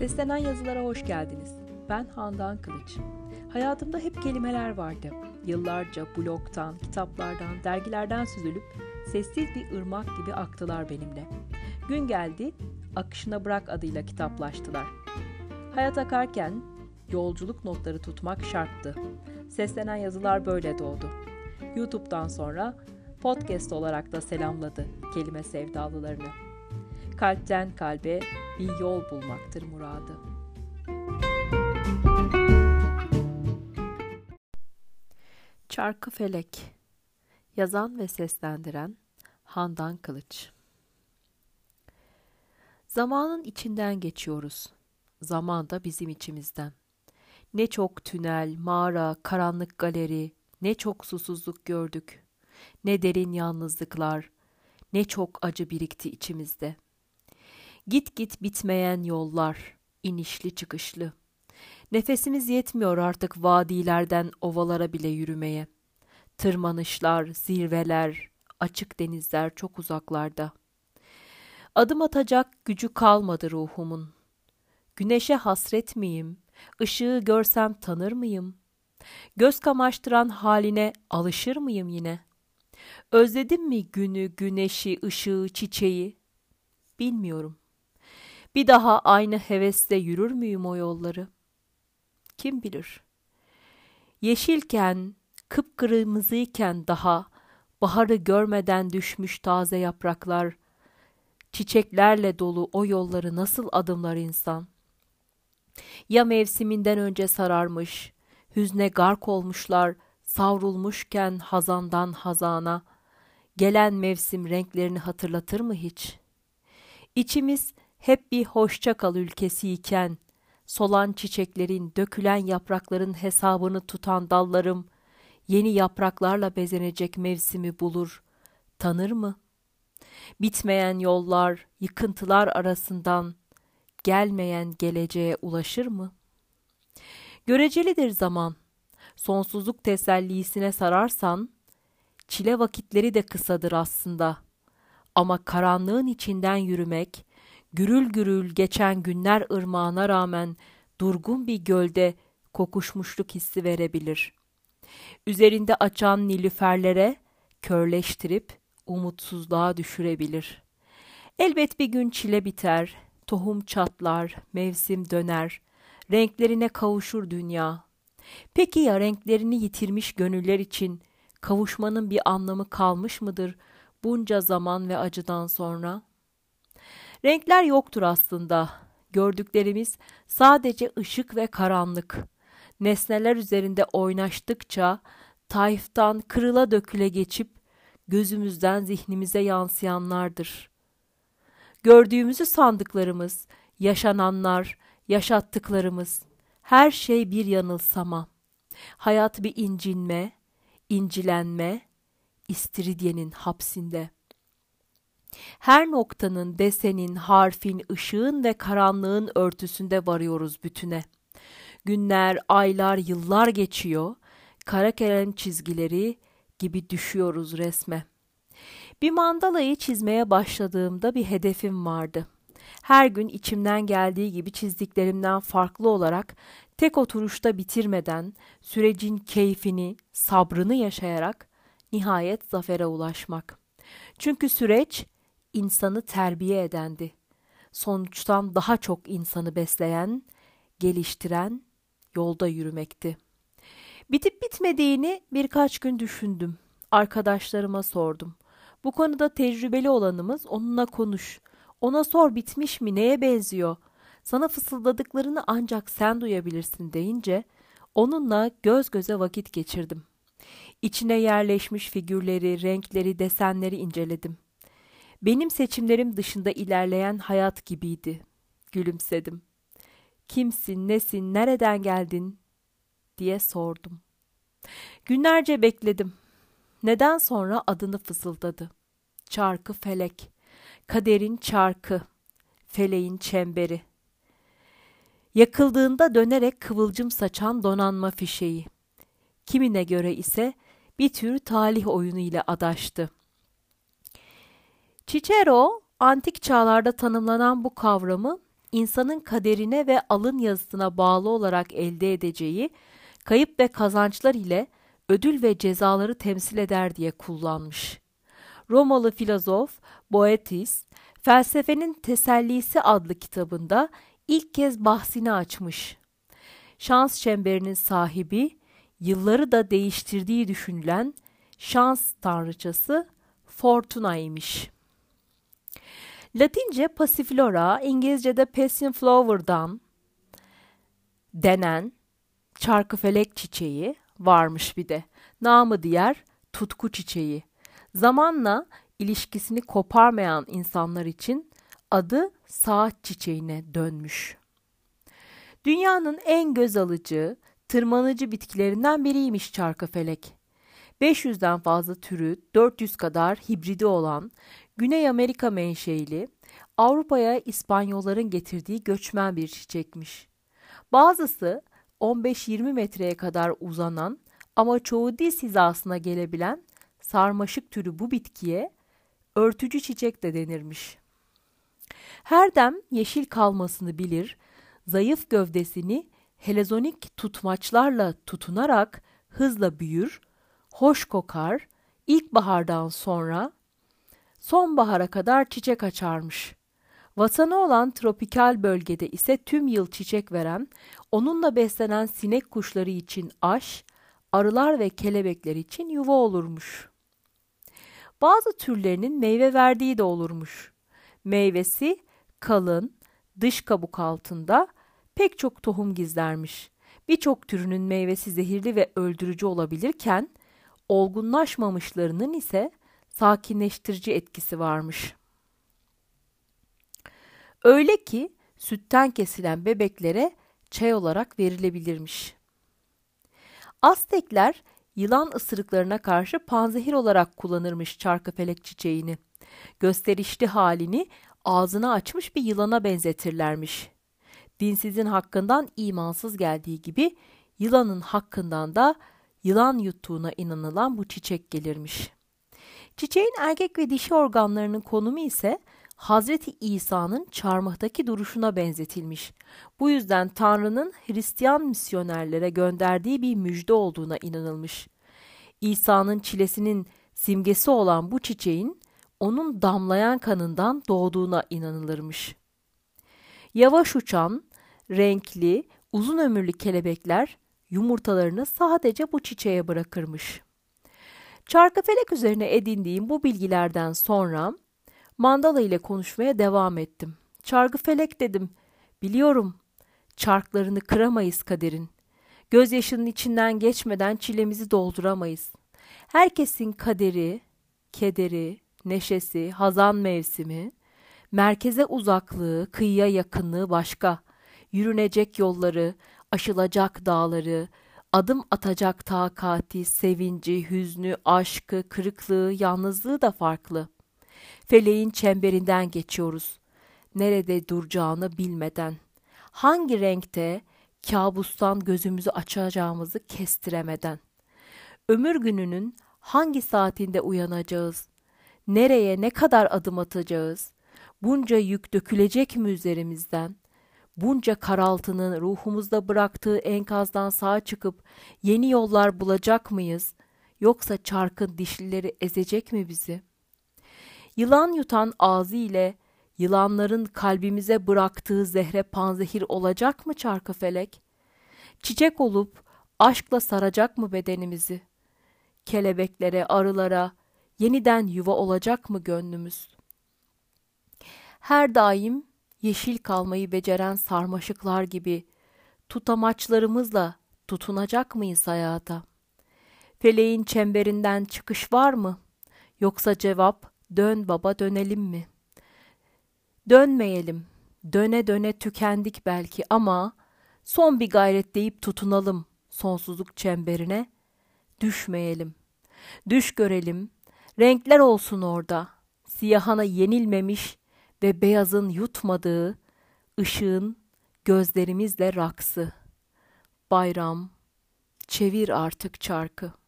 Seslenen yazılara hoş geldiniz. Ben Handan Kılıç. Hayatımda hep kelimeler vardı. Yıllarca blogtan, kitaplardan, dergilerden süzülüp sessiz bir ırmak gibi aktılar benimle. Gün geldi, akışına bırak adıyla kitaplaştılar. Hayat akarken yolculuk notları tutmak şarttı. Seslenen yazılar böyle doğdu. YouTube'dan sonra podcast olarak da selamladı kelime sevdalılarını. Kalpten kalbe bir yol bulmaktır muradı. Çarkı Felek Yazan ve seslendiren Handan Kılıç Zamanın içinden geçiyoruz. Zaman da bizim içimizden. Ne çok tünel, mağara, karanlık galeri, ne çok susuzluk gördük. Ne derin yalnızlıklar, ne çok acı birikti içimizde. Git git bitmeyen yollar, inişli çıkışlı. Nefesimiz yetmiyor artık vadilerden ovalara bile yürümeye. Tırmanışlar, zirveler, açık denizler çok uzaklarda. Adım atacak gücü kalmadı ruhumun. Güneşe hasret miyim? Işığı görsem tanır mıyım? Göz kamaştıran haline alışır mıyım yine? Özledim mi günü, güneşi, ışığı, çiçeği? Bilmiyorum. Bir daha aynı hevesle yürür müyüm o yolları? Kim bilir? Yeşilken, kıpkırmızıyken daha, baharı görmeden düşmüş taze yapraklar, çiçeklerle dolu o yolları nasıl adımlar insan? Ya mevsiminden önce sararmış, hüzne gark olmuşlar, savrulmuşken hazandan hazana, gelen mevsim renklerini hatırlatır mı hiç? İçimiz hep bir hoşça kal ülkesiyken, solan çiçeklerin, dökülen yaprakların hesabını tutan dallarım, yeni yapraklarla bezenecek mevsimi bulur, tanır mı? Bitmeyen yollar, yıkıntılar arasından, gelmeyen geleceğe ulaşır mı? Görecelidir zaman. Sonsuzluk tesellisine sararsan, çile vakitleri de kısadır aslında. Ama karanlığın içinden yürümek, gürül gürül geçen günler ırmağına rağmen durgun bir gölde kokuşmuşluk hissi verebilir. Üzerinde açan nilüferlere körleştirip umutsuzluğa düşürebilir. Elbet bir gün çile biter, tohum çatlar, mevsim döner, renklerine kavuşur dünya. Peki ya renklerini yitirmiş gönüller için kavuşmanın bir anlamı kalmış mıdır bunca zaman ve acıdan sonra?'' Renkler yoktur aslında. Gördüklerimiz sadece ışık ve karanlık. Nesneler üzerinde oynaştıkça tayftan kırıla döküle geçip gözümüzden zihnimize yansıyanlardır. Gördüğümüzü sandıklarımız, yaşananlar, yaşattıklarımız, her şey bir yanılsama. Hayat bir incinme, incilenme, istiridyenin hapsinde.'' Her noktanın, desenin, harfin, ışığın ve karanlığın örtüsünde varıyoruz bütüne. Günler, aylar, yıllar geçiyor, kara kalem çizgileri gibi düşüyoruz resme. Bir mandalayı çizmeye başladığımda bir hedefim vardı. Her gün içimden geldiği gibi çizdiklerimden farklı olarak tek oturuşta bitirmeden sürecin keyfini, sabrını yaşayarak nihayet zafere ulaşmak. Çünkü süreç insanı terbiye edendi. Sonuçtan daha çok insanı besleyen, geliştiren, yolda yürümekti. Bitip bitmediğini birkaç gün düşündüm. Arkadaşlarıma sordum. Bu konuda tecrübeli olanımız onunla konuş. Ona sor bitmiş mi, neye benziyor? Sana fısıldadıklarını ancak sen duyabilirsin deyince onunla göz göze vakit geçirdim. İçine yerleşmiş figürleri, renkleri, desenleri inceledim.'' Benim seçimlerim dışında ilerleyen hayat gibiydi. Gülümsedim. Kimsin, nesin, nereden geldin diye sordum. Günlerce bekledim. Neden sonra adını fısıldadı. Çarkı felek, kaderin çarkı, feleğin çemberi. Yakıldığında dönerek kıvılcım saçan donanma fişeği. Kimine göre ise bir tür talih oyunu ile adaştı. Cicero, antik çağlarda tanımlanan bu kavramı insanın kaderine ve alın yazısına bağlı olarak elde edeceği kayıp ve kazançlar ile ödül ve cezaları temsil eder diye kullanmış. Romalı filozof Boetis, Felsefenin Tesellisi adlı kitabında ilk kez bahsini açmış. Şans çemberinin sahibi, yılları da değiştirdiği düşünülen şans tanrıçası Fortuna imiş. Latince Passiflora, İngilizce'de Passion Flower'dan denen çarkıfelek çiçeği varmış bir de. Namı diğer tutku çiçeği. Zamanla ilişkisini koparmayan insanlar için adı saat çiçeğine dönmüş. Dünyanın en göz alıcı, tırmanıcı bitkilerinden biriymiş çarkıfelek. 500'den fazla türü, 400 kadar hibridi olan Güney Amerika menşeili, Avrupa'ya İspanyolların getirdiği göçmen bir çiçekmiş. Bazısı 15-20 metreye kadar uzanan ama çoğu diz hizasına gelebilen sarmaşık türü bu bitkiye örtücü çiçek de denirmiş. Her dem yeşil kalmasını bilir, zayıf gövdesini helezonik tutmaçlarla tutunarak hızla büyür, hoş kokar, ilkbahardan sonra sonbahara kadar çiçek açarmış. Vatanı olan tropikal bölgede ise tüm yıl çiçek veren, onunla beslenen sinek kuşları için aş, arılar ve kelebekler için yuva olurmuş. Bazı türlerinin meyve verdiği de olurmuş. Meyvesi kalın, dış kabuk altında pek çok tohum gizlermiş. Birçok türünün meyvesi zehirli ve öldürücü olabilirken, olgunlaşmamışlarının ise sakinleştirici etkisi varmış. Öyle ki sütten kesilen bebeklere çay olarak verilebilirmiş. Aztekler yılan ısırıklarına karşı panzehir olarak kullanırmış çarkıfelek çiçeğini. Gösterişli halini ağzını açmış bir yılana benzetirlermiş. Dinsizin hakkından imansız geldiği gibi yılanın hakkından da yılan yuttuğuna inanılan bu çiçek gelirmiş. Çiçeğin erkek ve dişi organlarının konumu ise Hazreti İsa'nın çarmıhtaki duruşuna benzetilmiş. Bu yüzden Tanrı'nın Hristiyan misyonerlere gönderdiği bir müjde olduğuna inanılmış. İsa'nın çilesinin simgesi olan bu çiçeğin onun damlayan kanından doğduğuna inanılırmış. Yavaş uçan, renkli, uzun ömürlü kelebekler yumurtalarını sadece bu çiçeğe bırakırmış. Çarkıfelek üzerine edindiğim bu bilgilerden sonra Mandala ile konuşmaya devam ettim. Çarkıfelek dedim. Biliyorum. Çarklarını kıramayız kaderin. Gözyaşının içinden geçmeden çilemizi dolduramayız. Herkesin kaderi, kederi, neşesi, hazan mevsimi, merkeze uzaklığı, kıyıya yakınlığı başka. Yürünecek yolları, aşılacak dağları, adım atacak takati, sevinci, hüznü, aşkı, kırıklığı, yalnızlığı da farklı. Feleğin çemberinden geçiyoruz. Nerede duracağını bilmeden. Hangi renkte kabustan gözümüzü açacağımızı kestiremeden. Ömür gününün hangi saatinde uyanacağız? Nereye ne kadar adım atacağız? Bunca yük dökülecek mi üzerimizden? Bunca karaltının ruhumuzda bıraktığı enkazdan sağ çıkıp yeni yollar bulacak mıyız? Yoksa çarkın dişlileri ezecek mi bizi? Yılan yutan ağzı ile yılanların kalbimize bıraktığı zehre panzehir olacak mı çarkı felek? Çiçek olup aşkla saracak mı bedenimizi? Kelebeklere, arılara yeniden yuva olacak mı gönlümüz? Her daim yeşil kalmayı beceren sarmaşıklar gibi tutamaçlarımızla tutunacak mıyız hayata? Feleğin çemberinden çıkış var mı? Yoksa cevap dön baba dönelim mi? Dönmeyelim. Döne döne tükendik belki ama son bir gayret deyip tutunalım sonsuzluk çemberine. Düşmeyelim. Düş görelim. Renkler olsun orada. Siyahana yenilmemiş ve beyazın yutmadığı ışığın gözlerimizle raksı. Bayram, çevir artık çarkı.